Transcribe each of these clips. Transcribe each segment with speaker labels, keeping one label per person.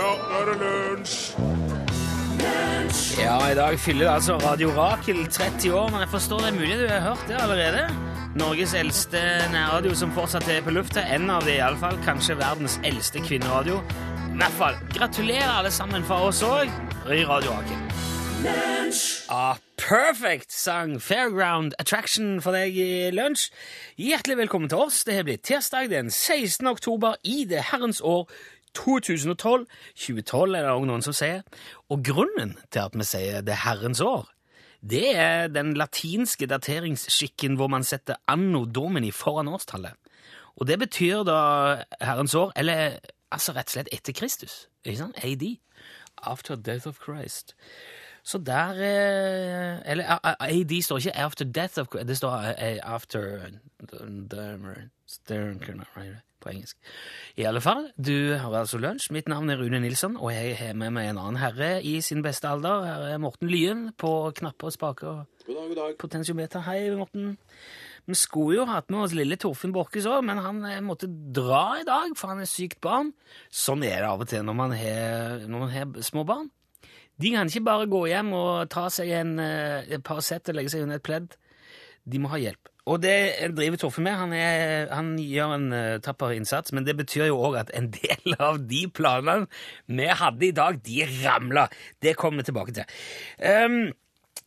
Speaker 1: Ja, nå er det lunsj!
Speaker 2: Ja, i dag fyller altså Radio Rakel 30 år, men jeg forstår det er mulig du har hørt det allerede. Norges eldste nærradio som fortsatt er på lufta. En av de iallfall. Kanskje verdens eldste kvinneradio. I hvert fall, gratulerer alle sammen fra oss òg i Radio Rakel. Ah, perfect sang Fairground Attraction for deg i lunsj. Hjertelig velkommen til oss. Det har blitt tirsdag den 16. oktober i det herrens år 2012. 2012 er det òg noen som sier. Og grunnen til at vi sier det er herrens år, det er den latinske dateringsskikken hvor man setter anno domini foran årstallet. Og det betyr da herrens år, eller altså rett og slett etter Kristus. Ikke sant? AD. After death of Christ. Så der eh, Eller AD står ikke after death of Christ, det står after the, the, after på engelsk. I alle fall, du har altså lunsj. Mitt navn er Rune Nilsson, og jeg har med meg en annen herre i sin beste alder. Her er Morten Lyen på knapper og spaker
Speaker 1: God dag, god dag.
Speaker 2: potentiometer. Hei, Morten. Vi skulle jo hatt med oss lille Torfinn Borchhus òg, men han eh, måtte dra i dag, for han er sykt barn. Sånn er det av og til når man har, når man har små barn. De kan ikke bare gå hjem og ta seg en, eh, et par sett og legge seg under et pledd. De må ha hjelp. Og det driver Torfinn med. Han, er, han gjør en uh, tapper innsats, men det betyr jo òg at en del av de planene vi hadde i dag, de ramla. Det kommer vi tilbake til. Um,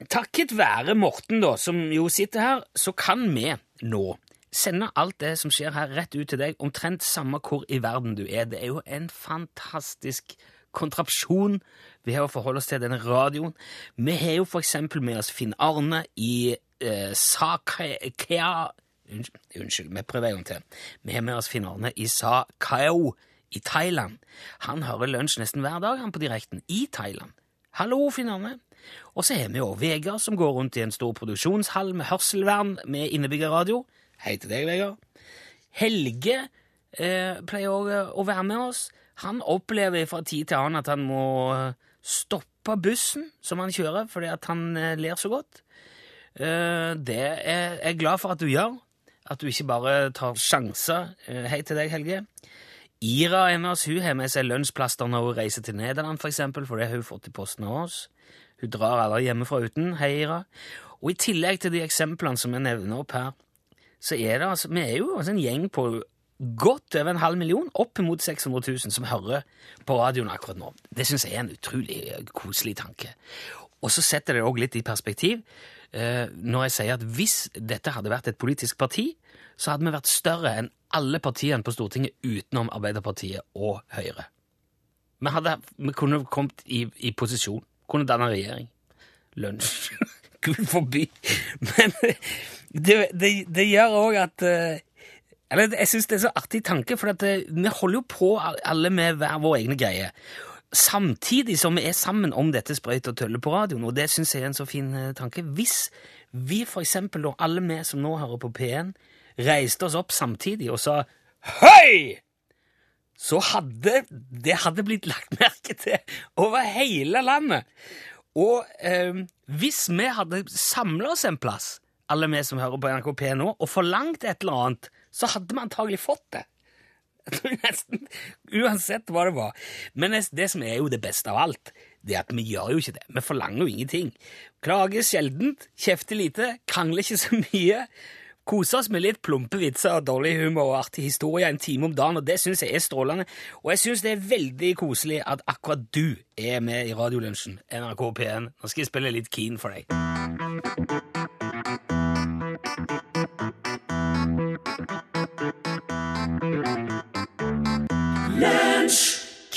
Speaker 2: Takket være Morten, da, som jo sitter her, så kan vi nå sende alt det som skjer her, rett ut til deg, omtrent samme hvor i verden du er. Det er jo en fantastisk kontrapsjon vi har å forholde oss til denne radioen. Vi har jo for eksempel med oss Finn Arne i eh, Sakea Unnskyld, unnskyld, vi prøver en gang til. Vi har med oss Finn Arne i Sa Kaeo i Thailand. Han hører lunsj nesten hver dag, han på direkten, i Thailand. Hallo, Finn Arne. Og så har vi jo Vegard, som går rundt i en stor produksjonshall med hørselvern med innebyggerradio. Hei til deg, Vegard. Helge eh, pleier også å være med oss. Han opplever fra tid til annen at han må stoppe bussen som han kjører, fordi at han eh, ler så godt. Eh, det er jeg glad for at du gjør. At du ikke bare tar sjanser. Eh, hei til deg, Helge. Ira er med oss. Hun har med seg lunsjplaster når hun reiser til Nederland, for eksempel, for det har hun fått i posten av oss. Hun drar aldri hjemmefra uten. Hei, Ira. Og i tillegg til de eksemplene som jeg nevner opp her, så er det altså Vi er jo altså en gjeng på godt over en halv million, opp mot 600 000, som hører på radioen akkurat nå. Det syns jeg er en utrolig koselig tanke. Og så setter det òg litt i perspektiv når jeg sier at hvis dette hadde vært et politisk parti, så hadde vi vært større enn alle partiene på Stortinget utenom Arbeiderpartiet og Høyre. Vi, hadde, vi kunne kommet i, i posisjon, kunne danna regjering. Lunsj. Gud forby. Men det, det, det gjør òg at eh, eller Jeg syns det er så artig tanke, for det, vi holder jo på alle med hver vår egne greie. Samtidig som vi er sammen om dette sprøyt og tølle på radioen, og det syns jeg er en så fin eh, tanke. Hvis vi for eksempel, alle vi som nå hører på P1, reiste oss opp samtidig og sa Hei! Så hadde det hadde blitt lagt merke til over hele landet. Og eh, hvis vi hadde samla oss en plass, alle vi som hører på NRK P nå, og forlangt et eller annet, så hadde vi antagelig fått det. Nesten uansett hva det var. Men det, det som er jo det beste av alt, det er at vi gjør jo ikke det. Vi forlanger jo ingenting. Klager sjeldent, kjefter lite, krangler ikke så mye. Koser oss med litt plumpe vitser og dårlig humor og artig historie en time om dagen, og det syns jeg er strålende. Og jeg syns det er veldig koselig at akkurat du er med i Radiolunsjen, NRK P1. Nå skal jeg spille litt Keen for deg.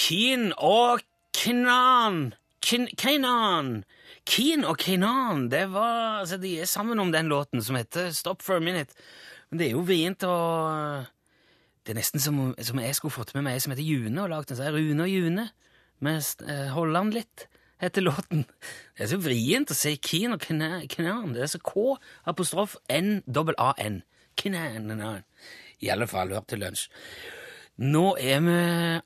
Speaker 2: Keen og Knan. Kin Kainan. Keen og Kainan, det var altså, De er sammen om den låten som heter Stop for a Minute. Men det er jo vrient å Det er nesten som, som jeg skulle fått med meg ei som heter June, og lagd en sånn Rune og June. Med uh, Holland litt, heter låten. Det er så vrient å si Keen og Knan. Det er så K, apostrof, N, dobbel A, N. Knan. I alle fall, hør til lunsj. Nå er vi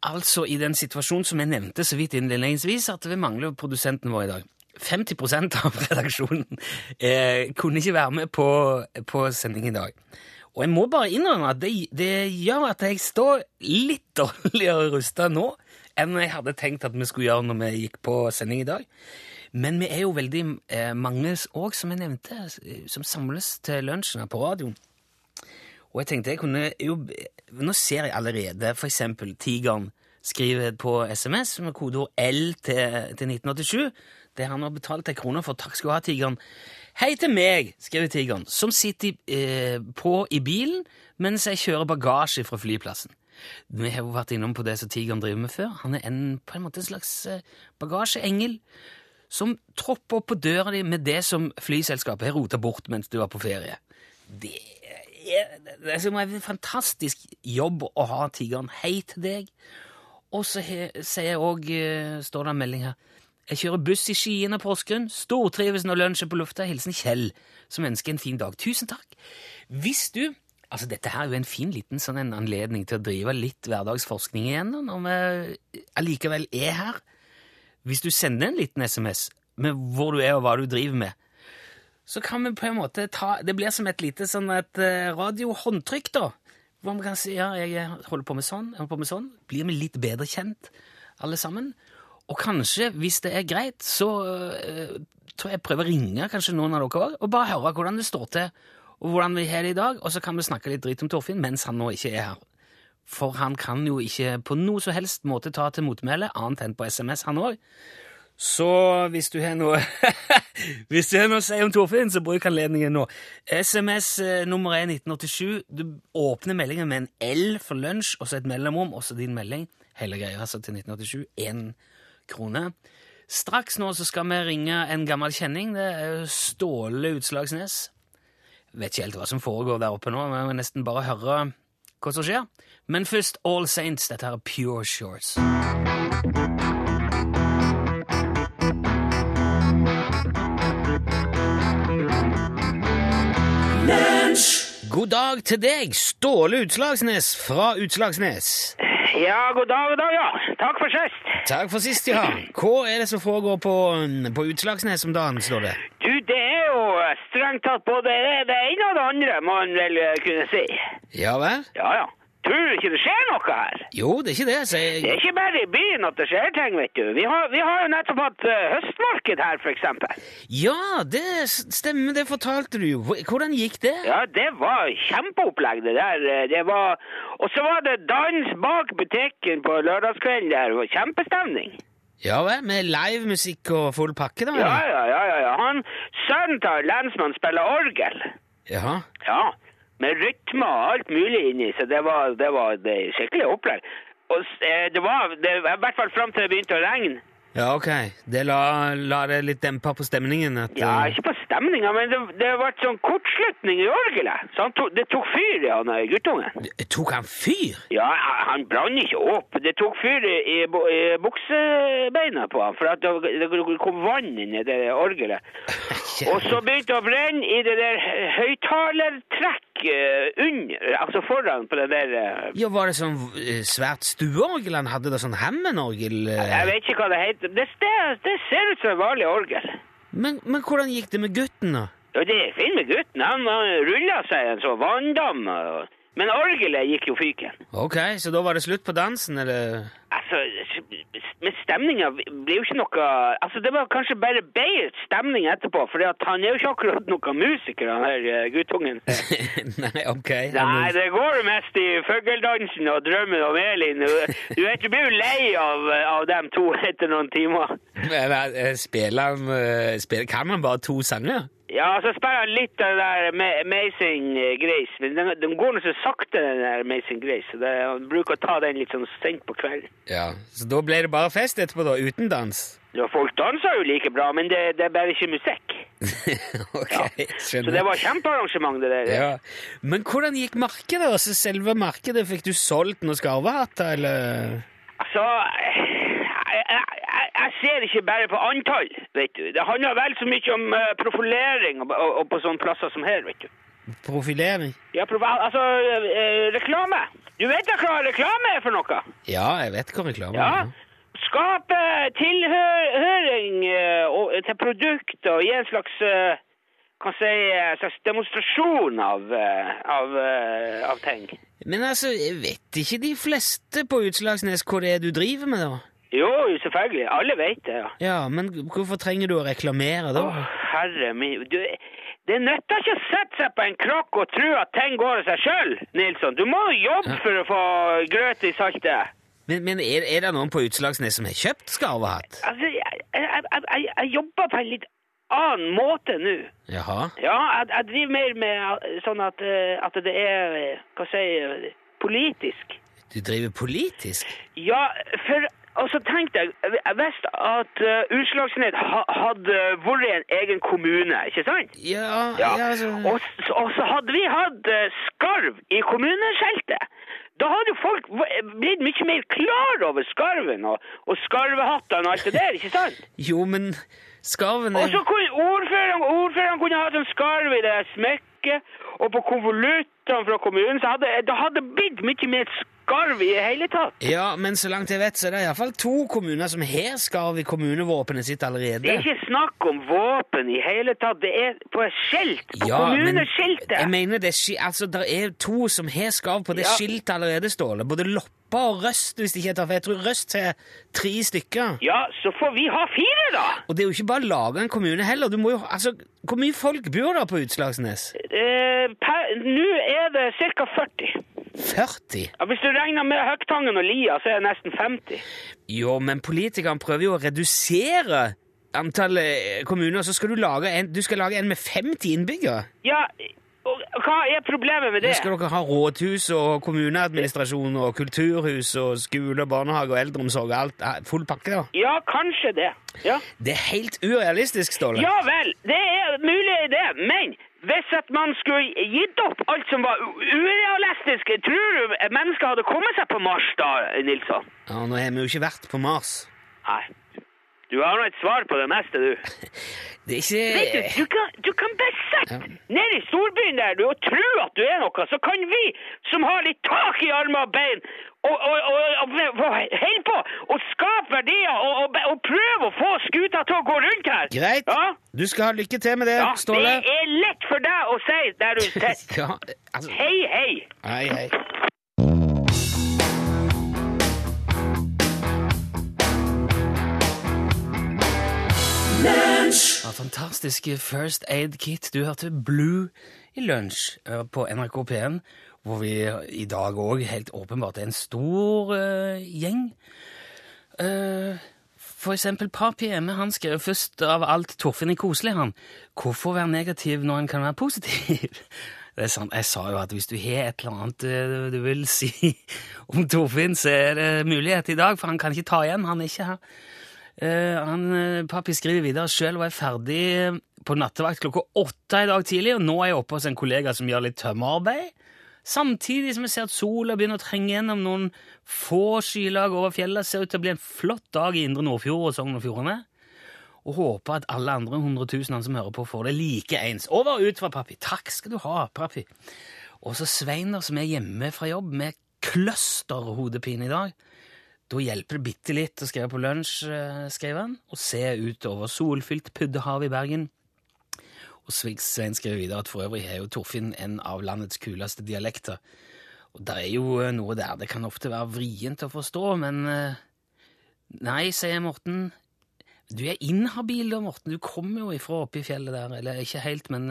Speaker 2: altså i den situasjonen som jeg nevnte så vidt innledningsvis, at vi mangler produsenten vår i dag. 50 av redaksjonen eh, kunne ikke være med på, på sending i dag. Og jeg må bare innrømme at det, det gjør at jeg står litt dårligere rusta nå enn jeg hadde tenkt at vi skulle gjøre når vi gikk på sending i dag. Men vi er jo veldig eh, mange òg, som jeg nevnte, som samles til lunsjen på radioen. Og jeg tenkte jeg kunne jo Nå ser jeg allerede eksempel Tigeren skriver på SMS med kodeord L til, til 1987. Det han har betalt ei krone for. Takk skal du ha, Tigeren. Hei til meg, skriver Tigeren, som sitter eh, på i bilen mens jeg kjører bagasje fra flyplassen. Vi har jo vært innom på det som Tigeren driver med før. Han er en, på en måte en slags eh, bagasjeengel som tropper opp på døra di med det som flyselskapet har rota bort mens du var på ferie. Det det er som en fantastisk jobb å ha Tigeren. Hei til deg. Og så sier jeg òg, eh, står det en melding her Jeg kjører buss i Skien og Porsgrunn. Stortrives når lunsj er på lufta. Hilsen Kjell, som ønsker en fin dag. Tusen takk. Hvis du Altså, Dette her er jo en fin liten sånn en anledning til å drive litt hverdagsforskning igjen, når vi allikevel er her. Hvis du sender en liten SMS med hvor du er og hva du driver med, så kan vi på en måte ta Det blir som et lite sånn et radiohåndtrykk, da. Hvor vi kan si ja, jeg holder på med sånn, jeg holder på med sånn. Blir vi litt bedre kjent, alle sammen? Og kanskje, hvis det er greit, så uh, tror jeg jeg prøver å ringe kanskje noen av dere òg, og bare høre hvordan det står til, og hvordan vi har det i dag, og så kan vi snakke litt dritt om Torfinn mens han nå ikke er her. For han kan jo ikke på noe som helst måte ta til motmæle, annet enn på SMS, han òg. Så hvis du har noe Hvis du har noe å si om Torfinn, så bruk anledningen nå. SMS eh, nummer 1 1987. Du åpner meldingen med en L for lunsj, og så et mellomrom, og så din melding. Hele greia altså til 1987. Én krone. Straks nå så skal vi ringe en gammel kjenning. Det er Ståle Utslagsnes. Vet ikke helt hva som foregår der oppe nå, men jeg må nesten bare høre hva som skjer. Men først All Saints. Dette her er Pure Shorts. God dag til deg, Ståle Utslagsnes fra Utslagsnes.
Speaker 1: Ja, god dag, god dag, ja. Takk for sist.
Speaker 2: Takk for sist, ja. Hva er det som foregår på, på Utslagsnes om dagen, står det?
Speaker 1: Du, det er jo strengt tatt både det ene og det andre, må man vel kunne si.
Speaker 2: Ja vel?
Speaker 1: Ja, ja. Tror du ikke det skjer noe her?
Speaker 2: Jo, det er ikke det. Så jeg...
Speaker 1: Det er ikke bare i byen at det skjer ting, vet du. Vi har, vi har jo nettopp hatt uh, høstmarked her, eksempel.
Speaker 2: Ja, det stemmer, det fortalte du jo. Hvordan gikk det?
Speaker 1: Ja, det var kjempeopplegg, det der. Det var... Og så var det dans bak butikken på lørdagskvelden der. Det var kjempestemning.
Speaker 2: Ja vel, med livemusikk og full pakke, da?
Speaker 1: Ja, ja, ja. ja, ja. Han, Sønnen til lensmannen spiller orgel.
Speaker 2: Jaha.
Speaker 1: Ja med rytme og alt mulig inni, så det var, det var det skikkelig opplegg. Og det var det, i hvert fall fram til det begynte å regne.
Speaker 2: Ja, ok. Det la, la det litt dempa på stemningen? At,
Speaker 1: ja, ikke på stemninga, men det, det ble sånn kortslutning i orgelet. Så tok, det tok fyr i han guttungen.
Speaker 2: Det, Tok han fyr?
Speaker 1: Ja, han brant ikke opp. Det tok fyr i, i, i buksebeina på han, for det, det kom vann inn i det orgelet. Og så begynte det å brenne i det der høyttalertrekk under, altså foran på det der
Speaker 2: Ja, Var det sånn svært stueorgel han hadde? da, Sånn Hammond-orgel?
Speaker 1: Jeg vet ikke hva det heter. Det, det, det ser ut som et vanlig orgel.
Speaker 2: Men, men, hvordan gikk det med gutten, da?
Speaker 1: Ja, Det er fint med gutten. Han, rulla seg en sånn vanndam. Men orgelet gikk jo fyken.
Speaker 2: Ok, Så da var det slutt på dansen, eller?
Speaker 1: Altså, men stemninga ble jo ikke noe Altså, det var kanskje bare bedre stemning etterpå, for han er jo ikke akkurat noen musiker, han her guttungen.
Speaker 2: Nei, ok.
Speaker 1: Nei, det går mest i fugledansen og drømmen om Elin. Du vet, du blir jo lei av, av dem to etter noen timer.
Speaker 2: Men spiller han spiller, Kan han bare to sanger?
Speaker 1: Ja, så spiller han litt av det der Amazing Grace, men den, den går nå så sakte, den der Amazing Grace. så det, Han bruker å ta den litt sånn sent på kvelden.
Speaker 2: Ja, Så da ble det bare fest etterpå, da? Uten dans?
Speaker 1: Ja, folk danser jo like bra, men det, det er bare ikke musikk.
Speaker 2: ok,
Speaker 1: ja.
Speaker 2: skjønner.
Speaker 1: Så det var kjempearrangement, det der.
Speaker 2: Ja. Men hvordan gikk markedet? altså Selve markedet, Fikk du solgt noen skarvehatter, eller?
Speaker 1: Altså jeg, jeg, jeg, ser ikke bare på antall, vet du. Det handler vel så mye om uh, profilering og, og, og, på sånne plasser som her, vet du.
Speaker 2: Profilering?
Speaker 1: Ja, prof altså uh, reklame. Du vet hva reklame er for noe?
Speaker 2: Ja, jeg vet hva reklame
Speaker 1: er. Ja. Skape tilhøring uh, til produkter og gi en slags kan si, en slags demonstrasjon av, av, av ting.
Speaker 2: Men altså, vet ikke de fleste på Utslagsnes hva det er du driver med, da?
Speaker 1: Jo, selvfølgelig. Alle vet det, ja.
Speaker 2: Ja, men hvorfor trenger du å reklamere da?
Speaker 1: Å, herre min. Du, det nytter ikke å sette seg på en krakk og tro at ting går av seg sjøl, Nilsson. Du må jo jobbe
Speaker 2: Ja.
Speaker 1: for å få grøt i saltet.
Speaker 2: Men, men er, er det noen på Utslagsnes som har kjøpt skarvehatt?
Speaker 1: Altså, jeg, jeg, jeg, jeg, jeg jobber på en litt annen måte nå.
Speaker 2: Jaha.
Speaker 1: Ja, jeg, jeg driver mer med eh, sånn at, eh, at det er eh, Hva sier jeg Politisk.
Speaker 2: Du driver politisk?
Speaker 1: Ja, for Og så tenkte jeg Jeg visste at uh, Utslagsnes ha, hadde vært en egen kommune, ikke sant?
Speaker 2: Ja,
Speaker 1: Ja.
Speaker 2: altså
Speaker 1: Og, og så hadde vi hatt uh, skarv i kommuneskiltet. Da hadde jo folk blitt mye mer klar over skarven og, og skarvehattene og alt det der, ikke sant?
Speaker 2: Jo, men skarven er...
Speaker 1: Og så kunne ordføreren, ordføreren kunne hatt en skarv i det smykket, og på konvoluttene fra kommunen, så hadde det hadde blitt mye mer skarv i det hele tatt.
Speaker 2: Ja, men så langt jeg vet, så er det iallfall to kommuner som har skarv i kommunevåpenet sitt allerede.
Speaker 1: Det er ikke snakk om våpen i hele tatt, det er på et skilt, på
Speaker 2: Ja, men
Speaker 1: kommuneskiltet.
Speaker 2: jeg mener det er, altså, det er to som har skarv på det
Speaker 1: Ja.
Speaker 2: skiltet allerede, Ståle. Både Loppa og Røst, hvis ikke jeg tar feil. Jeg tror Røst har tre stykker.
Speaker 1: Ja, så får vi ha fire da.
Speaker 2: Og det er jo ikke bare å lage en kommune heller. Du må jo, altså, Hvor mye folk bor der på Utslagsnes?
Speaker 1: Eh, Nå er det ca. 40.
Speaker 2: 40?
Speaker 1: Ja, hvis du regner med Høgtangen og Lia, så er det nesten 50.
Speaker 2: Jo, men politikerne prøver jo å redusere antallet eh, kommuner, så skal du lage en, du skal lage en med 50 innbyggere.
Speaker 1: Ja, og hva er problemet med det?
Speaker 2: skal dere ha rådhus og kommuneadministrasjon og kulturhus og skole barnehage og eldreomsorg og alt. eh, Full pakke, da.
Speaker 1: Ja, kanskje det. Ja.
Speaker 2: Det er helt urealistisk, Ståle.
Speaker 1: ja vel, det er mulig det, men hvis at man skulle gitt opp alt som var urealistisk, tror du mennesker hadde kommet seg på Mars da, Nilsson?
Speaker 2: Ja, Nå har vi jo ikke vært på Mars.
Speaker 1: Nei, du har nå et svar på det meste, du.
Speaker 2: Det er
Speaker 1: Vet du, du kan, du kan bare sette ned i storbyen der du, og tro at du er noe, så kan vi som har litt tak i armer og bein, og, og, og, og, holde på og skape verdier og, og prøve å få skuta til å gå rundt her.
Speaker 2: Greit.
Speaker 1: Ja,
Speaker 2: Du skal ha lykke til med det,
Speaker 1: ja
Speaker 2: Ståle.
Speaker 1: det er lett for deg å si der du sitter.
Speaker 2: Ja, altså
Speaker 1: Hei, hei.
Speaker 2: Hei, hei. Ja, fantastiske First Aid Kit. Du hørte Blue i lunsj eh, på NRK P1, hvor vi i dag òg helt åpenbart er en stor uh, gjeng. Uh, for eksempel Papi Emme, han skrev først av alt Torfinn er koselig, han. Hvorfor være negativ når en kan være positiv? Det er sant, Jeg sa jo at hvis du har et eller annet du vil si om Torfinn, så er det mulighet i dag, for han kan ikke ta igjen. Han er ikke her. Eh, han, pappi skriver videre sjøl var jeg ferdig eh, på nattevakt klokka åtte i dag tidlig, og nå er jeg oppe hos en kollega som gjør litt tømmerarbeid. Samtidig som jeg ser at sola begynner å trenge gjennom noen få skylag over fjellet, ser ut til å bli en flott dag i Indre Nordfjord og Sogn og Fjordane. Og håper at alle andre hundretusenene som hører på, får det like ens. Over og ut fra pappi. Takk skal du ha, pappi. Og så Sveiner, som er hjemme fra jobb med clusterhodepine i dag. Da hjelper det bitte litt å skrive på lunsj, eh, skrev han, og se utover solfylt Puddehav i Bergen. Og Svein skrev videre at for øvrig har jo Torfinn en av landets kuleste dialekter. Og det er jo eh, noe der det kan ofte være vrient å forstå, men eh, Nei, sier Morten. Du er inhabil da, Morten. Du kommer jo ifra oppe i fjellet der. Eller ikke helt, men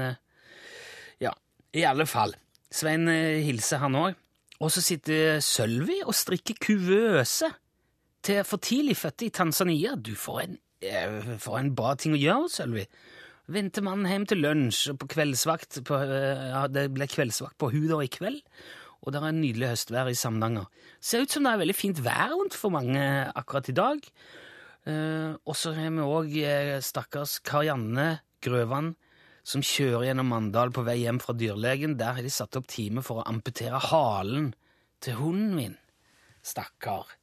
Speaker 2: Ja, i alle fall. Svein hilser, han òg. Og så sitter Sølvi og strikker kuvøse til for tidlig fødte i Tanzania. Du, får en, eh, for en bra ting å gjøre, Sølvi. Vendte mannen hjem til lunsj på kveldsvakt på, eh, ja, Det ble kveldsvakt på Huder i kveld, og det er en nydelig høstvær i Samnanger. Ser ut som det er veldig fint vær rundt for mange akkurat i dag. Eh, og så har vi òg eh, stakkars Karianne Grøvan, som kjører gjennom Mandal på vei hjem fra dyrlegen. Der har de satt opp time for å amputere halen til hunden min. Stakkar.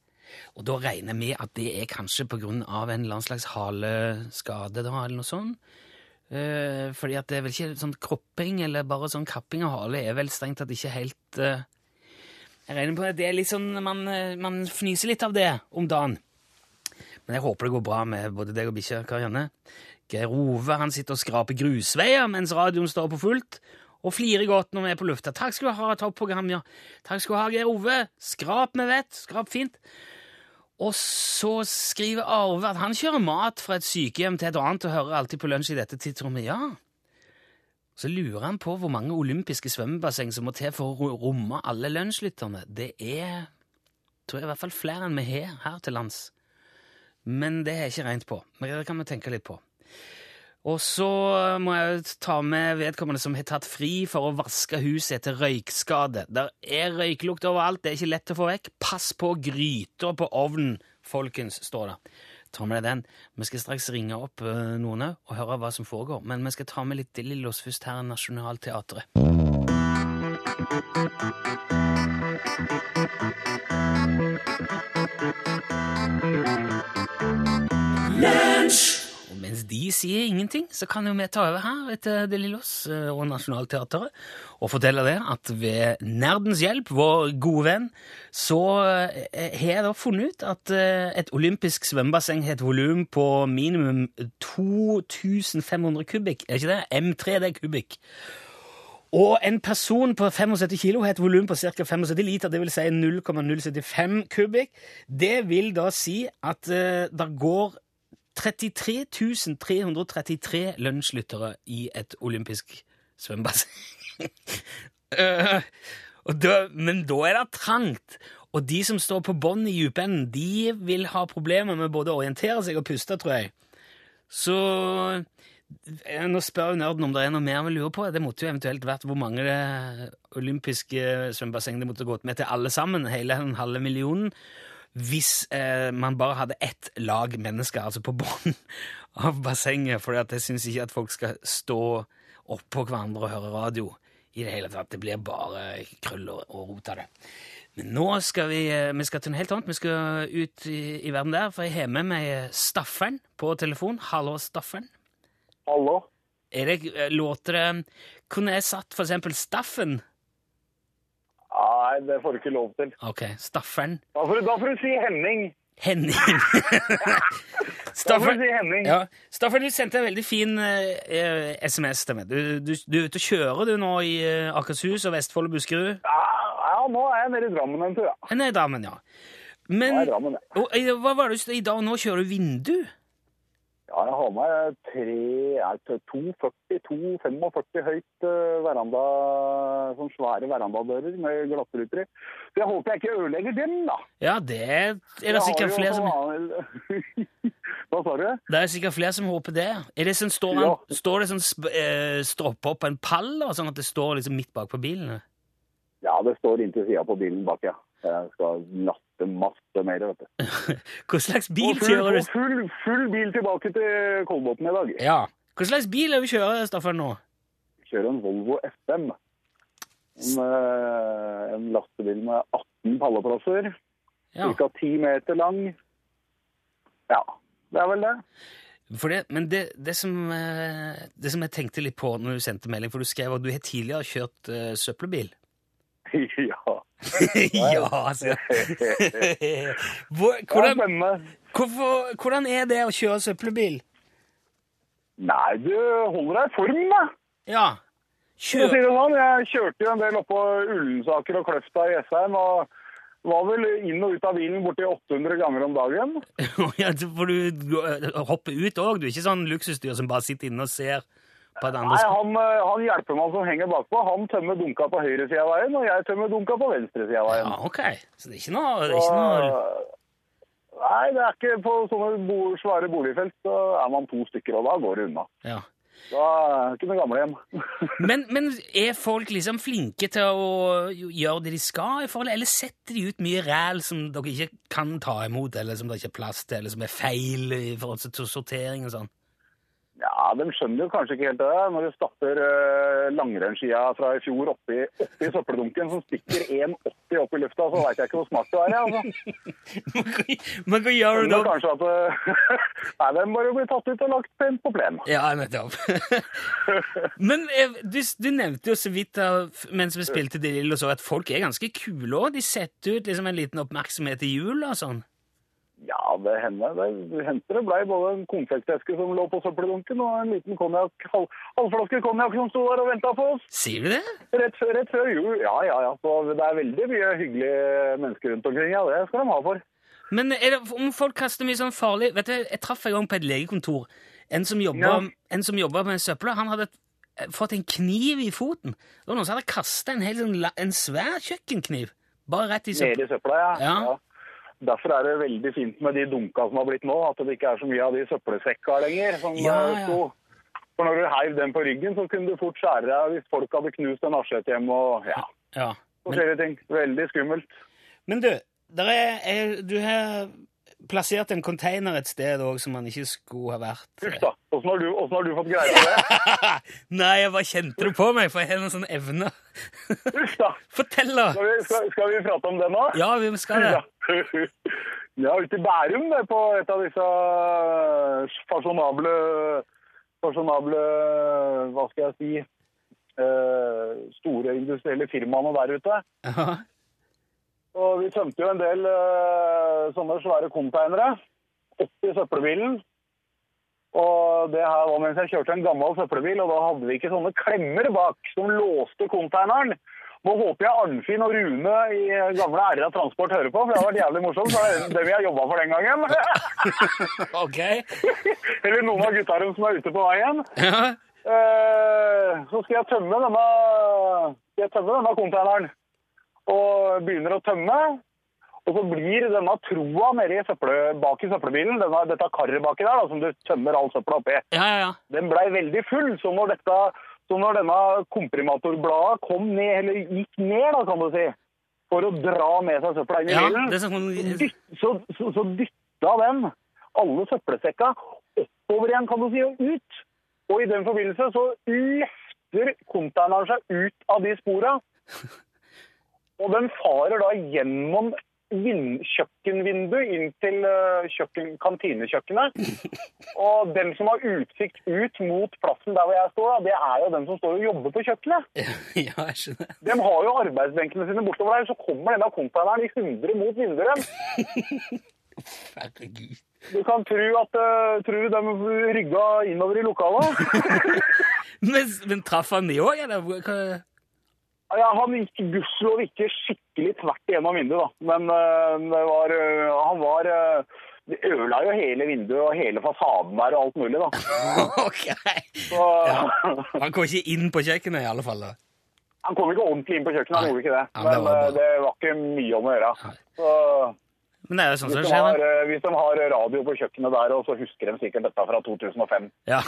Speaker 2: Og da regner med at det er kanskje på grunn av en eller annen slags haleskade, da, eller noe sånt. Eh, fordi at det er vel ikke sånn kropping eller bare sånn kapping av hale er vel strengt tatt ikke helt eh, Jeg regner på at det er litt sånn man, eh, man fnyser litt av det om dagen. Men jeg håper det går bra med både deg og bikkja, Karianne. Geir Ove han sitter og skraper grusveier mens radioen står på fullt, og flirer godt når vi er på lufta. Takk skal du ha, topp ja. Takk skal du ha, Geir Ove. Skrap med vett. Skrap fint. Og så skriver Arve at han kjører mat fra et sykehjem til et annet og hører alltid på lunsj i dette tidsrommet. Ja. Så lurer han på hvor mange olympiske svømmebasseng som må til for å romme alle lunsjlytterne. Det er tror jeg i hvert fall flere enn vi har her til lands. Men det jeg ikke regnet på. Men det kan vi tenke litt på. Og så må jeg ta med vedkommende som har tatt fri for å vaske huset etter røykskade. Der er røyklukt overalt, det er ikke lett å få vekk. Pass på gryter på ovnen, folkens, står det. Ta med deg den. Vi skal straks ringe opp uh, noen og høre hva som foregår. Men vi skal ta med litt Lillos først her i Nationaltheatret. Og mens de sier ingenting, så kan jo vi ta over her etter De Lillos eh, og Nationaltheatret og fortelle det at ved nerdens hjelp, vår gode venn, så eh, har jeg da funnet ut at eh, et olympisk svømmebasseng har et volum på minimum 2500 kubikk. Er ikke det? M3 det er kubikk. Og en person på 75 kilo har et volum på ca. 75 liter, dvs. Si 0,075 kubikk. Det vil da si at uh, det går 33 333 lunsjlyttere i et olympisk svømmebasseng. uh, men da er det trangt. Og de som står på bånn i dypenden, de vil ha problemer med både å orientere seg og puste, tror jeg. Så nå spør jo nerden om det er noe mer vi lurer på. Det måtte jo eventuelt vært hvor mange det olympiske svømmebasseng det måtte gått med til alle sammen. Hele den halve millionen hvis eh, man bare hadde ett lag mennesker altså på bunnen av bassenget. For jeg syns ikke at folk skal stå oppå hverandre og høre radio i det hele tatt. Det blir bare krøll og, og rot av det. Men nå skal vi, eh, vi skal til noe helt annet. Vi skal ut i, i verden der, for jeg har med meg Staffern på telefon. Hallo, Staffern.
Speaker 3: Hallo?
Speaker 2: Er det, eh, låter det Kunne jeg satt for eksempel Staffen?
Speaker 3: Nei, det får du ikke lov til.
Speaker 2: Ok, Staffern.
Speaker 3: Da får, du- da får du si Henning.
Speaker 2: Henning.
Speaker 3: Du si Henning.
Speaker 2: ja. Staffern, du sendte en veldig fin eh, eh, SMS til meg. Du, du, du er og kjører du nå i eh, Akershus og Vestfold og Buskerud?
Speaker 3: Ja, ja, nå er jeg nede i Drammen en tur, ja.
Speaker 2: Nei, damen, ja.
Speaker 3: Nå
Speaker 2: Men
Speaker 3: i Drammen, ja.
Speaker 2: og, eh, hva var det du i dag? Nå kjører du vindu?
Speaker 3: Ja, jeg har med tre, ja, 240-245 høyt uh, veranda, sånn svære verandadører med glassruter i. Så jeg håper jeg ikke ødelegger dem, da.
Speaker 2: Ja, det er det sikkert flere som.
Speaker 3: Hva sa du?
Speaker 2: Det er sikkert flere som håper det. Er det sånn, står,
Speaker 3: Ja.
Speaker 2: han, står det sånn eh, opp på en pall, da, sånn at det står liksom midt bak på bilen?
Speaker 3: Ja, det står inntil sida på bilen bak, ja. Jeg skal nappe masse mer, vet du.
Speaker 2: Hva slags bil
Speaker 3: full,
Speaker 2: kjører du?
Speaker 3: full, full bil tilbake til Kolbotn i dag.
Speaker 2: Ja. Hva slags bil er du kjører, Staffan, nå?
Speaker 3: Kjører en Volvo FM. En, eh, en lastebil med 18 palleplasser.
Speaker 2: Ja.
Speaker 3: Ca. 10 meter lang. Ja, det er vel det.
Speaker 2: For det, men det, det, som, eh, det som jeg tenkte litt på når du sendte melding, for du skrev at du har tidligere kjørt uh, søppelbil.
Speaker 3: ja.
Speaker 2: ja, altså. Hvordan, hvorfor, hvordan er det å kjøre søppelbil?
Speaker 3: Nei, du holder deg i form, da.
Speaker 2: Ja.
Speaker 3: For
Speaker 2: Kjør...
Speaker 3: sånn, Jeg kjørte jo en del oppå Ullensaker og Kløfta i Jessheim. og var vel inn og ut av bilen borti 800 ganger om dagen.
Speaker 2: ja, får du hopper hoppe ut òg. Du er ikke sånn luksusdyr som bare sitter inne og ser på et annet
Speaker 3: Nei, han, eh, han hjelpemann som henger bakpå, han tømmer dunka på høyre side av veien, og jeg tømmer dunka på venstre side av veien.
Speaker 2: Ja, ok. Så det er ikke noe, det er ikke noe...
Speaker 3: Nei, det er ikke på sånne bo svære boligfelt, så er man to stykker, og da går det unna.
Speaker 2: Ja.
Speaker 3: Da er det ikke noe gamlehjem.
Speaker 2: Men, men er folk liksom flinke til å gjøre det de skal, i forhold, eller setter de ut mye ræl som dere ikke kan ta imot, eller som det ikke er plass til, eller som er feil i forhold til sortering og sånn?
Speaker 3: Ja, de skjønner jo kanskje ikke helt det. Når du stapper uh, langrennsskia fra i fjor oppi, oppi søppeldunken som stikker 1,80 opp i lufta, så veit jeg ikke hvor smart du er. jeg, Altså.
Speaker 2: Men hva gjør du da?
Speaker 3: kanskje at eh, Nei, den bare blir tatt ut og lagt pent på plen.
Speaker 2: Ja, nettopp. Men eh, du, du nevnte jo så vidt mens vi spilte De Lille, og så at folk er ganske kule òg. De setter ut liksom en liten oppmerksomhet i jula og sånn.
Speaker 3: Ja, det hender. Det, hendte det blei både en konfekteske som lå på søppeldunken, og en liten konjakk, halv, halvflaske konjakk som sto der og venta på oss.
Speaker 2: Sier du det?
Speaker 3: Rett, rett før jul. Ja, ja, ja. Så det er veldig mye hyggelige mennesker rundt omkring. Ja, det skal de ha for.
Speaker 2: Men er det, om folk kaster mye sånn farlig Vet du, Jeg traff en gang på et legekontor en som jobba
Speaker 3: Ja.
Speaker 2: en som jobbet med søpla. Han hadde eh, fått en kniv i foten. Det var noen som hadde kasta en, sånn en svær kjøkkenkniv bare rett i søpla.
Speaker 3: Nede i søpla, ja.
Speaker 2: Ja.
Speaker 3: Derfor er det veldig fint med de dunka som har blitt nå, at det ikke er så mye av de søppelsekka lenger. Som
Speaker 2: Ja,
Speaker 3: eh,
Speaker 2: ja.
Speaker 3: sto. For når du heiv den på ryggen, så kunne du fort skjære deg hvis folk hadde knust en asjet hjem og ja,
Speaker 2: Ja. Men,
Speaker 3: forskjellige ting. Veldig skummelt.
Speaker 2: men du, der er, er, du har plassert en container et sted òg som man ikke skulle ha vært.
Speaker 3: Uff da. Åssen har, har du fått greie på det?
Speaker 2: Nei, jeg bare kjente det på meg, for jeg har noen sånne evner.
Speaker 3: Uff da.
Speaker 2: Fortell, da!
Speaker 3: Skal vi, skal, skal vi prate om det nå?
Speaker 2: Ja, vi skal det.
Speaker 3: Ja. ja, ute i Bærum, på et av disse fasjonable, fasjonable Hva skal jeg si eh, Store industrielle firmaene der ute.
Speaker 2: Ja.
Speaker 3: Og vi tømte jo en del uh, sånne svære konteinere oppi søppelbilen. Og det her var mens jeg kjørte en gammel søppelbil, og da hadde vi ikke sånne klemmer bak som låste konteineren. Nå håper jeg Arnfinn og Rune i gamle Æra Transport hører på, for det har vært jævlig morsomt. Så er det dem vi har jobba for den gangen.
Speaker 2: Ok.
Speaker 3: Eller noen av gutta deres som er ute på veien.
Speaker 2: Ja.
Speaker 3: Uh, så skal jeg tømme denne, skal jeg tømme denne konteineren. Og begynner å tømme. Og så blir denne troa nede i søppel, bak i søppelbilen, denne, dette karret baki der, da, som du tømmer all søpla oppi,
Speaker 2: Ja, ja, ja.
Speaker 3: den blei veldig full. Så når, dette, så når denne komprimatorbladet kom ned, eller gikk ned, da, kan du si, for å dra med seg søpla inn i
Speaker 2: ja
Speaker 3: bilen,
Speaker 2: sånn,
Speaker 3: så, så, så dytta den alle søppelsekka oppover igjen, kan du si, og ut. Og i den forbindelse så løfter konteineren seg ut av de spora. Og den farer da gjennom vin- kjøkkenvinduet inn til eh, kjøkken, kantinekjøkkenet. Og den som har utsikt ut mot plassen der hvor jeg står, da, det er jo den som står og jobber på kjøkkenet.
Speaker 2: ja, jeg skjønner.
Speaker 3: De har jo arbeidsbenkene sine bortover der, så kommer denne containeren i 100 mot vinduet deres.
Speaker 2: Herregud.
Speaker 3: Du kan tro at uh, tror du de rygga innover i lokalet.
Speaker 2: Men, men traff han de òg, eller?
Speaker 3: Ja, han gikk gudskjelov ikke skikkelig tvert igjennom vinduet, da. Men det var, uh, han var uh, Det ødela jo hele vinduet og hele fasaden der og alt mulig, da.
Speaker 2: Ok.
Speaker 3: Så,
Speaker 2: Han kom ikke inn på kjøkkenet, i alle fall. da.
Speaker 3: han kom ikke ordentlig inn på kjøkkenet, han gjorde ikke det.
Speaker 2: Ja, det
Speaker 3: Men
Speaker 2: var
Speaker 3: det var ikke mye om å gjøre. Så
Speaker 2: Men det er jo sånn som skjer.
Speaker 3: har, uh, hvis de har radio på kjøkkenet der, og så husker de sikkert dette fra 2005.
Speaker 2: Ja.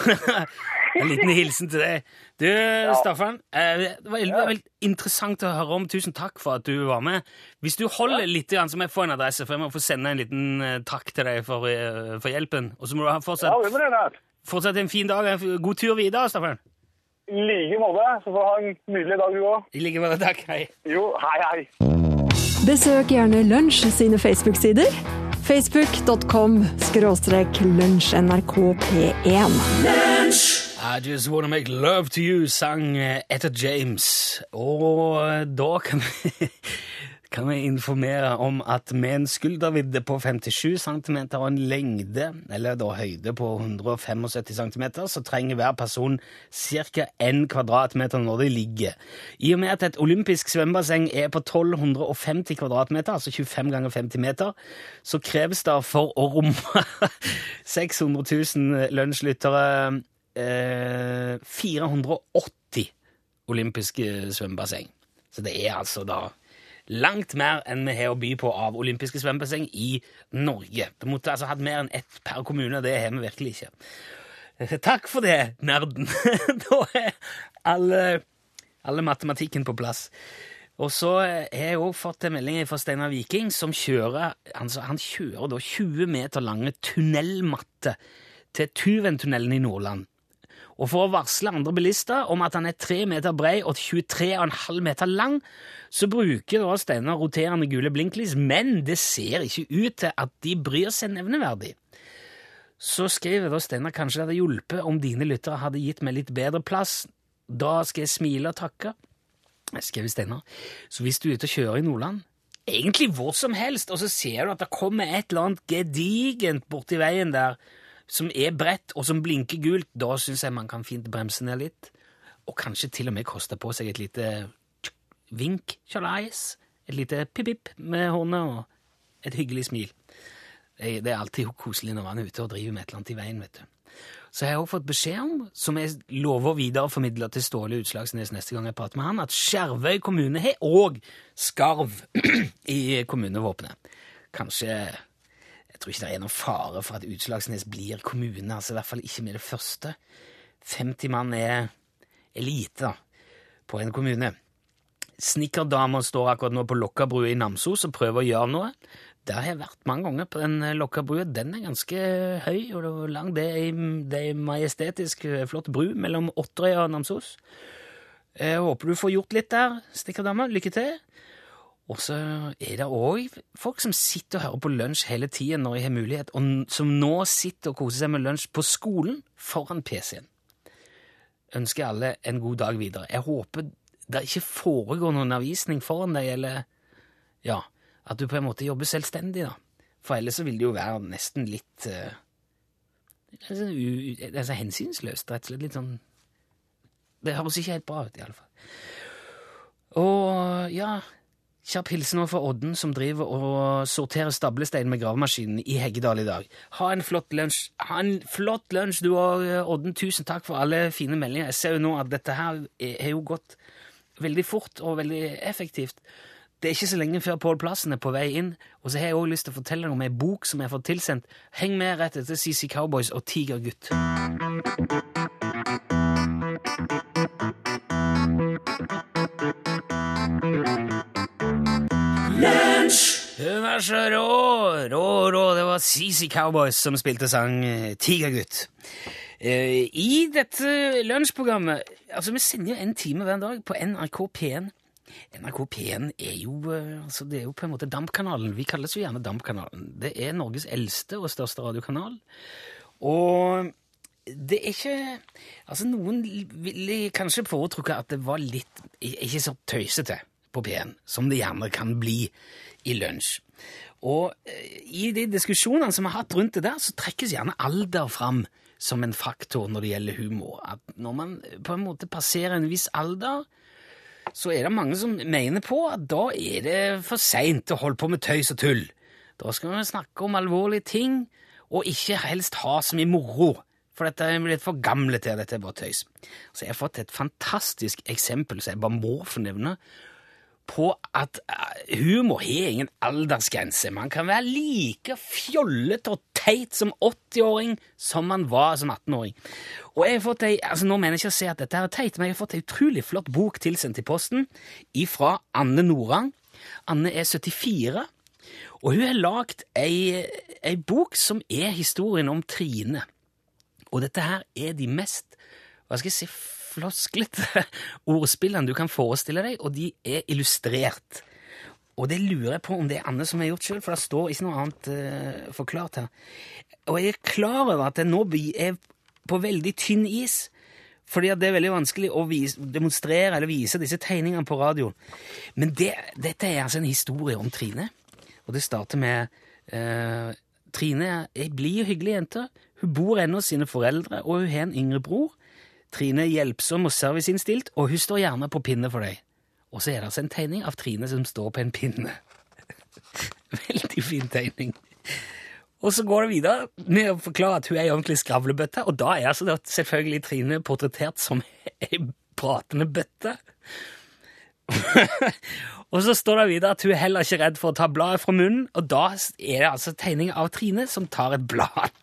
Speaker 2: en liten hilsen til deg. Du, Staffan, eh, det var veldig, veldig interessant å høre om. Tusen takk for at du var med. Hvis du holder litt, grann, så må jeg få en adresse, for jeg må få sende en liten eh, takk til deg for, eh, for hjelpen. Og så må du ha
Speaker 3: Ja,
Speaker 2: fortsatt,
Speaker 3: det.
Speaker 2: fortsatt en fin dag. En god tur videre, Staffan.
Speaker 3: I like måte. Så får du ha en nydelig dag, du òg.
Speaker 2: I like måte. Takk. Hei.
Speaker 3: Jo, hei, hei.
Speaker 4: Besøk gjerne Lunsj sine Facebook-sider. Facebook.com skråstrek lunsjnrkp1.
Speaker 2: I just wanna make love to you, sang etter James. Og da kan vi, kan vi informere om at med en skuldervidde på 57 cm og en lengde, eller da høyde på 175 cm, så trenger hver person ca. 1 kvadratmeter når de ligger. I og med at et olympisk svømmebasseng er på 1250 kvadratmeter, altså 25 ganger 50 meter, så kreves det for å romme 600 000 lunsjlyttere eh, 480 olympiske svømmebasseng. Så det er altså da langt mer enn vi har å by på av olympiske svømmebasseng i Norge. Vi måtte altså hatt mer enn ett per kommune, det har vi virkelig ikke. Takk for det, nerden. da er alle, alle matematikken på plass. Og så har jeg òg fått en melding fra Steinar Viking, som kjører altså Han kjører da 20 meter lange tunnelmatter til Tuventunnelen i Nordland. Og for å varsle andre bilister om at han er 3 meter brei og 23,5 meter lang, så bruker da Steinar roterende gule blinklys, men det ser ikke ut til at de bryr seg nevneverdig. Så skriver da Steinar kanskje det hadde hjulpet om dine lyttere hadde gitt meg litt bedre plass. Da skal jeg smile og takke. Skriver Steinar. Så hvis du er ute og kjører i Nordland, egentlig hvor som helst, og så ser du at det kommer et eller annet gedigent borti veien der som er bredt og som blinker gult, da syns jeg man kan fint bremse ned litt. Og kanskje til og med koste på seg et lite vink, tjalais, et lite pip-pip med hånda og et hyggelig smil. Det det er alltid koselig når man er ute og driver med et eller annet i veien. vet du. Så jeg har også fått beskjed om, som jeg lover å videreformidle til Ståle Utslagsnes neste gang jeg prater med han, at Skjervøy kommune har òg skarv i kommunevåpenet. Kanskje Jeg tror ikke det er noen fare for at Utslagsnes blir kommune, altså i hvert fall ikke med det første. 50 mann er, er lite da, på en kommune. Snikkerdama står akkurat nå på Lokkabrua i Namsos og prøver å gjøre noe. Der har jeg vært mange ganger på den Lokkabrua. Den er ganske høy og lang. Det er en majestetisk eh, flott bru mellom Otterøy og Namsos. Jeg håper du får gjort litt der, snikkerdama. Lykke til. Og så er det òg folk som sitter og hører på lunsj hele tida når de har mulighet, og som nå sitter og koser seg med lunsj på skolen foran PC-en. Ønsker alle en god dag videre. Jeg håper det ikke foregår noen undervisning foran deg, eller ja, at du på en måte jobber selvstendig, da. For ellers så vil det jo være nesten litt uh, sånn u, altså hensynsløst, rett og slett. Litt sånn Det høres ikke helt bra ut, i alle fall. Og ja Kjapp hilsen fra Odden, som driver og sorterer stablestein med gravemaskinen i Heggedal i dag. Ha en flott lunsj. Ha en flott lunsj, du òg, Odden. Tusen takk for alle fine meldinger. Jeg ser jo nå at dette her har jo gått veldig fort og veldig effektivt. Det er ikke så lenge før Pål Plassen er på vei inn, og så har jeg òg lyst til å fortelle deg om ei bok som jeg har fått tilsendt. Heng med rett etter CC Cowboys og Tigergutt. Er så rå, rå, rå. Det var CC Cowboys som spilte sang eh, Tigergutt. Eh, I dette lunsjprogrammet Altså, vi sender jo en time hver dag på NRK P1. NRK P1 er jo, eh, altså det er jo på en måte DAMP-kanalen. Vi kalles jo gjerne DAMP-kanalen. Det er Norges eldste og største radiokanal. Og det er ikke Altså, noen ville kanskje foretrukke at det var litt ikke så tøysete på P1, som det gjerne kan bli i lunsj. Og eh, i de diskusjonene som vi har hatt rundt det der, så trekkes gjerne alder fram som en faktor når det gjelder humor. At når man på en måte passerer en viss alder, så er det mange som mener på at da er det for seint å holde på med tøys og tull. Da skal vi snakke om alvorlige ting, og ikke helst ha så mye moro. For dette er blitt for gamle til, dette er bare tøys. Så jeg har fått et fantastisk eksempel som jeg bare må få på at eh, humor har ingen aldersgrense. Man kan være like fjollete og teit som 80-åring som man var som 18-åring. Og jeg har fått ei, altså Nå mener jeg ikke å si at dette er teit, men jeg har fått ei utrolig flott bok tilsendt i posten ifra Anne Norang. Anne er 74, og hun har lagd ei, ei bok som er historien om Trine. Og dette her er de mest hva skal jeg si, flosklete ordspillene du kan forestille deg, og de er illustrert. Og det lurer jeg på om det er Anne som har gjort sjøl, for det står ikke noe annet uh, forklart her. Og jeg er klar over at jeg nå er på veldig tynn is, fordi det er veldig vanskelig å vise, demonstrere eller vise disse tegningene på radio. Men det, dette er altså en historie om Trine, og det starter med uh, Trine ei blid og hyggelig jente. Hun bor ennå hos sine foreldre, og hun har en yngre bror. Trine er hjelpsom og serviceinnstilt, og hun står gjerne på pinne for deg. Og så er det altså en tegning av Trine som står på en pinne. Veldig fin tegning. Og så går det videre med å forklare at hun er ei ordentlig skravlebøtte, og da er altså da selvfølgelig Trine portrettert som ei pratende bøtte. og så står det videre at hun er heller ikke redd for å ta bladet fra munnen, og da er det altså tegning av Trine som tar et blad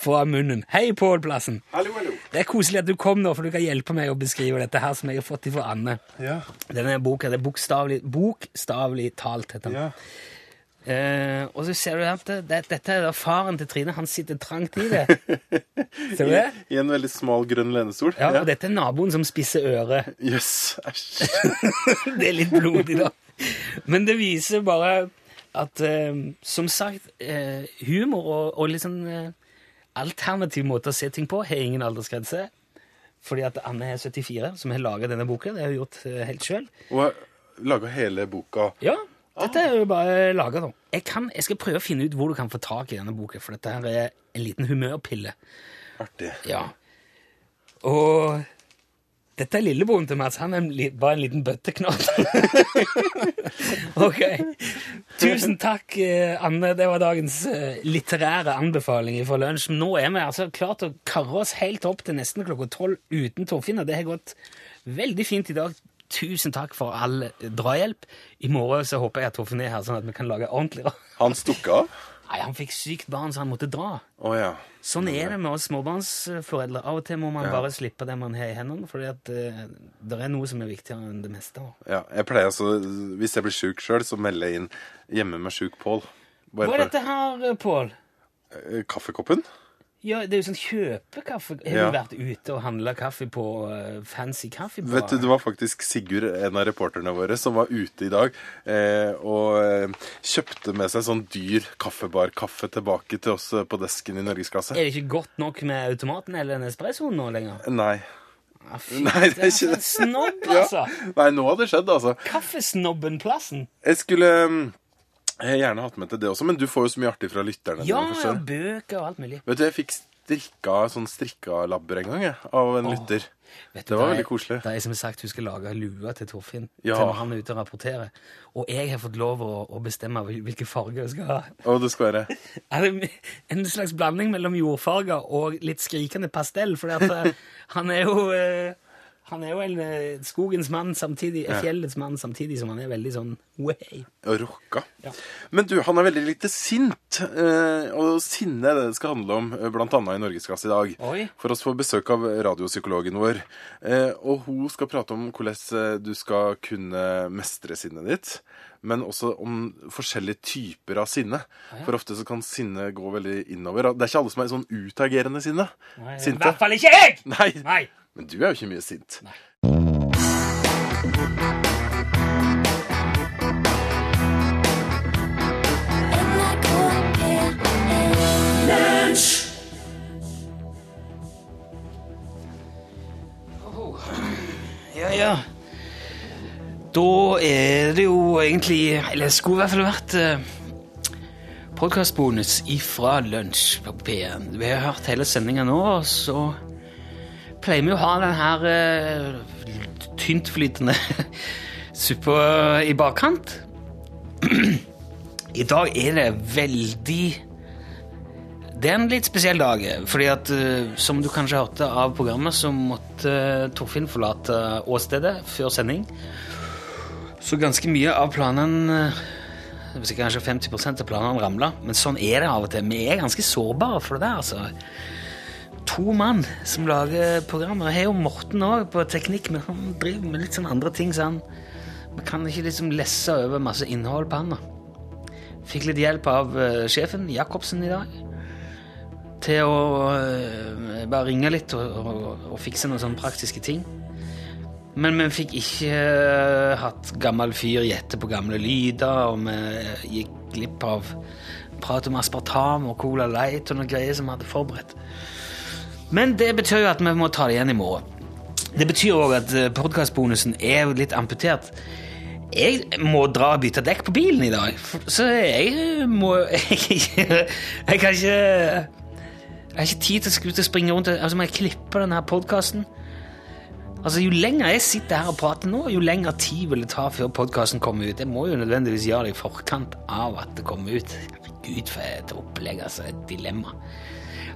Speaker 2: fra munnen. Hei, Pål Plassen.
Speaker 5: Hallo, hallo.
Speaker 2: Det er koselig at du kom nå, for du kan hjelpe meg å beskrive dette her som jeg har fått fra Anne.
Speaker 5: Ja,
Speaker 2: Denne boka det er bokstavelig, bokstavelig talt, heter den.
Speaker 5: ja.
Speaker 2: Eh, og så ser du at det, det, dette er da faren til Trine. Han sitter trangt i det. Ser du det?
Speaker 5: I en veldig smal grønn lenestol.
Speaker 2: Ja, og dette er naboen som spisser øret.
Speaker 5: Jøss, æsj.
Speaker 2: det er litt blodig, da. Men det viser bare at, eh, som sagt, eh, humor og, og eh, alternativ måte å se ting på har ingen aldersgrense. Fordi at Anne er 74, som har laga denne boka. Det har hun gjort eh, helt sjøl.
Speaker 5: Og laga hele boka.
Speaker 2: Ja, dette er jo bare laga, nå. Jeg, kan, jeg skal prøve å finne ut hvor du kan få tak i denne boka, for dette her er en liten humørpille.
Speaker 5: Artig.
Speaker 2: Ja. Og Dette er lillebroren til Mats. Han er bare en liten bøtteknott. ok. Tusen takk, eh, Anne. Det var dagens eh, litterære anbefaling fra lunsj. Nå er vi altså klart å karre oss helt opp til nesten klokka tolv uten Torfinn, og det har gått veldig fint i dag. Tusen takk for all drahjelp. I morgen så håper jeg at Torfinn er her, sånn at vi kan lage ordentlig.
Speaker 5: Han stukker av?
Speaker 2: Nei, han fikk sykt barn, så han måtte dra.
Speaker 5: Oh, ja.
Speaker 2: Sånn er det med oss småbarnsforeldre. Av og til må man
Speaker 5: Ja.
Speaker 2: bare slippe det man har i hendene, fordi at eh, det er noe som er viktigere enn det meste.
Speaker 5: ja. Jeg pleier altså, Hvis jeg blir sjuk sjøl, så melder jeg inn 'hjemme med sjuk Pål'.
Speaker 2: Hva er dette her, Pål?
Speaker 5: Eh, Kaffekoppen?
Speaker 2: Ja, det er jo sånn kjøpekaffe. Har
Speaker 5: Ja.
Speaker 2: du vært ute og handla kaffe på uh, fancy kaffebar?
Speaker 5: Vet du, Det var faktisk Sigurd, en av reporterne våre, som var ute i dag eh, og eh, kjøpte med seg sånn dyr kaffebarkaffe tilbake til oss eh, på desken i Norgesklasse.
Speaker 2: Er det ikke godt nok med automaten eller en espresso nå lenger?
Speaker 5: Nei.
Speaker 2: Ah, fy,
Speaker 5: Nei, det er ikke det.
Speaker 2: Snobb,
Speaker 5: Ja.
Speaker 2: altså!
Speaker 5: Nei, nå har det skjedd, altså.
Speaker 2: Kaffesnobben-plassen.
Speaker 5: Jeg skulle mm, jeg har gjerne hatt med til det også, men du får jo så mye artig fra lytterne.
Speaker 2: Ja,
Speaker 5: dine,
Speaker 2: bøker og alt mulig.
Speaker 5: Vet du, jeg fikk strikka sånn strikkalabber en gang, jeg, av en lytter.
Speaker 2: Vet du,
Speaker 5: Det var veldig koselig.
Speaker 2: Det er som sagt hun skal lage lue til Torfinn
Speaker 5: Ja.
Speaker 2: til når han er ute og rapporterer. Og jeg har fått lov å, å bestemme hvilke farger hun skal ha.
Speaker 5: Og det skal være
Speaker 2: Er det en slags blanding mellom jordfarger og litt skrikende pastell? For han er jo eh, Han er jo en eh, skogens mann samtidig,
Speaker 5: Ja.
Speaker 2: fjellets mann samtidig som han er veldig sånn way.
Speaker 5: rocka.
Speaker 2: Ja.
Speaker 5: Men du, han er veldig lite sint. eh, Og sinne er det det skal handle om, eh, blant annet i Norgesklasse i dag.
Speaker 2: Oi.
Speaker 5: For oss får besøk av radiopsykologen vår. Og hun skal prate om hvordan du skal kunne mestre sinnet ditt. Men også om forskjellige typer av sinne. For ofte så kan sinne gå veldig innover. Det er ikke alle som er sånn utagerende sinne.
Speaker 2: Nei, I hvert fall ikke jeg!
Speaker 5: Nei,
Speaker 2: Nei.
Speaker 5: men du er jo ikke mye sint.
Speaker 2: Ja, ja. Da er det jo egentlig Eller det skulle i hvert fall vært eh, podkastbonus ifra lunsj på P1. Vi har hørt hele sendinga nå, og så pleier vi å ha den her eh, tyntflytende suppa i bakkant. I dag er det veldig det er en litt spesiell dag, fordi at eh, som du kanskje hørte av programmet, så måtte eh, Torfinn forlate åstedet før sending. Så ganske mye av planene eh, Hvis ikke kanskje 50 av planene ramla. Men sånn er det av og til. Vi er ganske sårbare for det der, altså. To mann som lager programmer. Jeg har jo Morten òg på teknikk, men han driver med litt sånn andre ting, så han Vi kan ikke liksom lesse over masse innhold på han, da. Fikk litt hjelp av eh, sjefen, Jacobsen, i dag til å øh, bare ringe litt og, og, og fikse noen sånne praktiske ting. Men vi fikk ikke øh, hatt gammel fyr gjette på gamle lyder, og vi gikk glipp av prat om aspartam og Cola Light og noen greier som vi hadde forberedt. Men det betyr jo at vi må ta det igjen i morgen. Det betyr òg at podkastbonusen er litt amputert. Jeg må dra og bytte dekk på bilen i dag, så jeg må Jeg, kan ikke jeg har ikke tid til å springe rundt altså må jeg klippe denne podkasten. Altså, jo lenger jeg sitter her og prater nå, jo lenger tid vil det ta før podkasten kommer ut. Jeg må jo nødvendigvis gjøre det i forkant av at det kommer ut. Herregud, for et opplegg, altså. Et dilemma.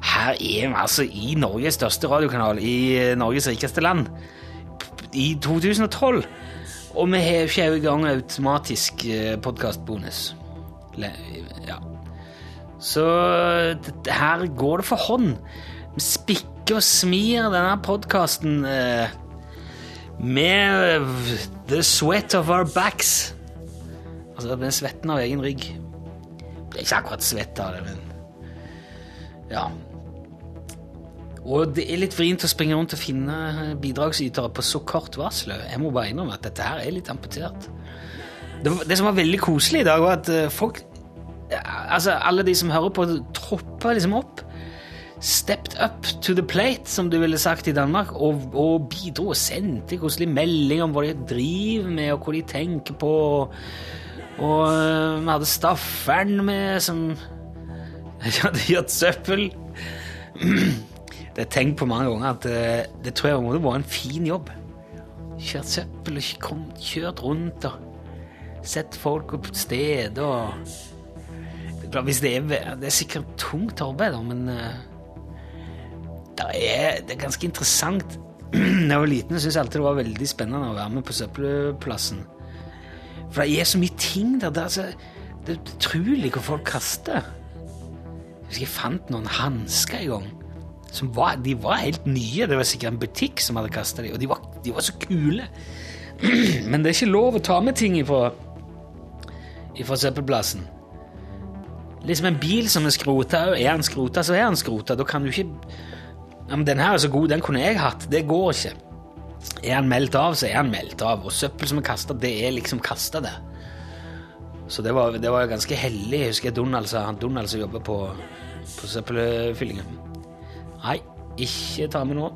Speaker 2: Her er vi altså i Norges største radiokanal, i eh, Norges rikeste land, i 2012. Og vi har ikke gang automatisk podkastbonus. Ja. Så her går det for hånd. Vi spikker og smir denne podkasten eh, med the sweat of our backs. Altså den svetten av egen rygg. Er ikke akkurat svett av det, men Ja. Og det er litt vrient å springe rundt og finne bidragsytere på så kort varsel. Jeg må bare innrømme at dette her er litt amputert. Det, det som var veldig koselig i dag, var at eh, folk Altså, alle de som hører på, troppa liksom opp. Stepped up to the plate, som du ville sagt i Danmark, og, og bidro og sendte koselig melding om hva de driver med, og hva de tenker på. Og øh, vi hadde Staffern med, som hadde gjort søppel. Det er tenkt på mange ganger, at øh, det tror jeg måtte være en fin jobb. kjørt søppel og kjørt rundt og sett folk opp steder og hvis det, er, det er sikkert tungt arbeid, men uh, det, er, det er ganske interessant. Da jeg var liten, syntes jeg alltid det var veldig spennende å være med på søppelplassen. For det er så mye ting der. Det er, så, det er utrolig hva folk kaster. Jeg husker jeg fant noen hansker en gang. Var, de var helt nye. Det var sikkert en butikk som hadde kasta dem, og de var, de var, så kule. Men det er ikke lov å ta med ting ifra, ifra søppelplassen. Liksom en bil som er skrota, er han skrota, så er han skrota. Da kan du ikke ja, men 'Den her er så god, den kunne jeg hatt.' Det går ikke. Er han meldt av, så er han meldt av. Og søppel som er kasta, det er liksom kasta det. Så det var, det var ganske hellig. Jeg husker Donald sa han Donald som jobber på, på søppelfyllingen. Nei, ikke ta med nå.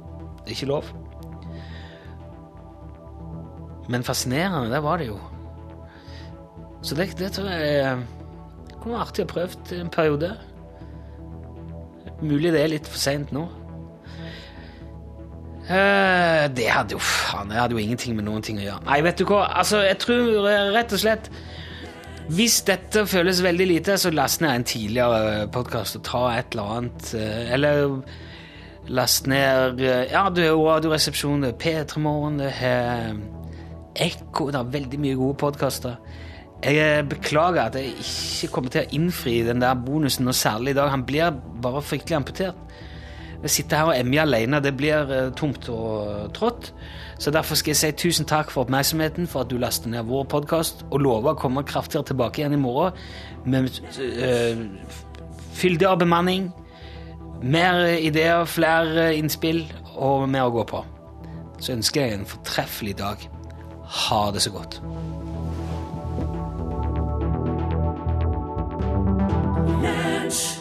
Speaker 2: Det er ikke lov. Men fascinerende, det var det jo. Så det, det tror jeg kunne vært artig å prøve en periode. Mulig det er litt for seint nå. Uh, det hadde jo faen, det hadde jo ingenting med noen ting å gjøre. Nei, vet du hva, altså, jeg tror rett og slett Hvis dette føles veldig lite, så last ned en tidligere podkast og ta et eller annet. Eller last ned Ja, du har Radioresepsjonen, det er P3 Morgen, det er Ekko Det er veldig mye gode podkaster. Jeg beklager at jeg ikke kommer til å innfri den der bonusen noe særlig i dag. Han blir bare fryktelig amputert. Å sitte her og emme alene det blir uh, tomt og trått. Så derfor skal jeg si tusen takk for oppmerksomheten, for at du laster ned vår podkast, og lover å komme kraftigere tilbake igjen i morgen med fyldig av bemanning, mer ideer, flere innspill og mer å gå på. Så ønsker jeg en fortreffelig dag. Ha det så godt. Lunch.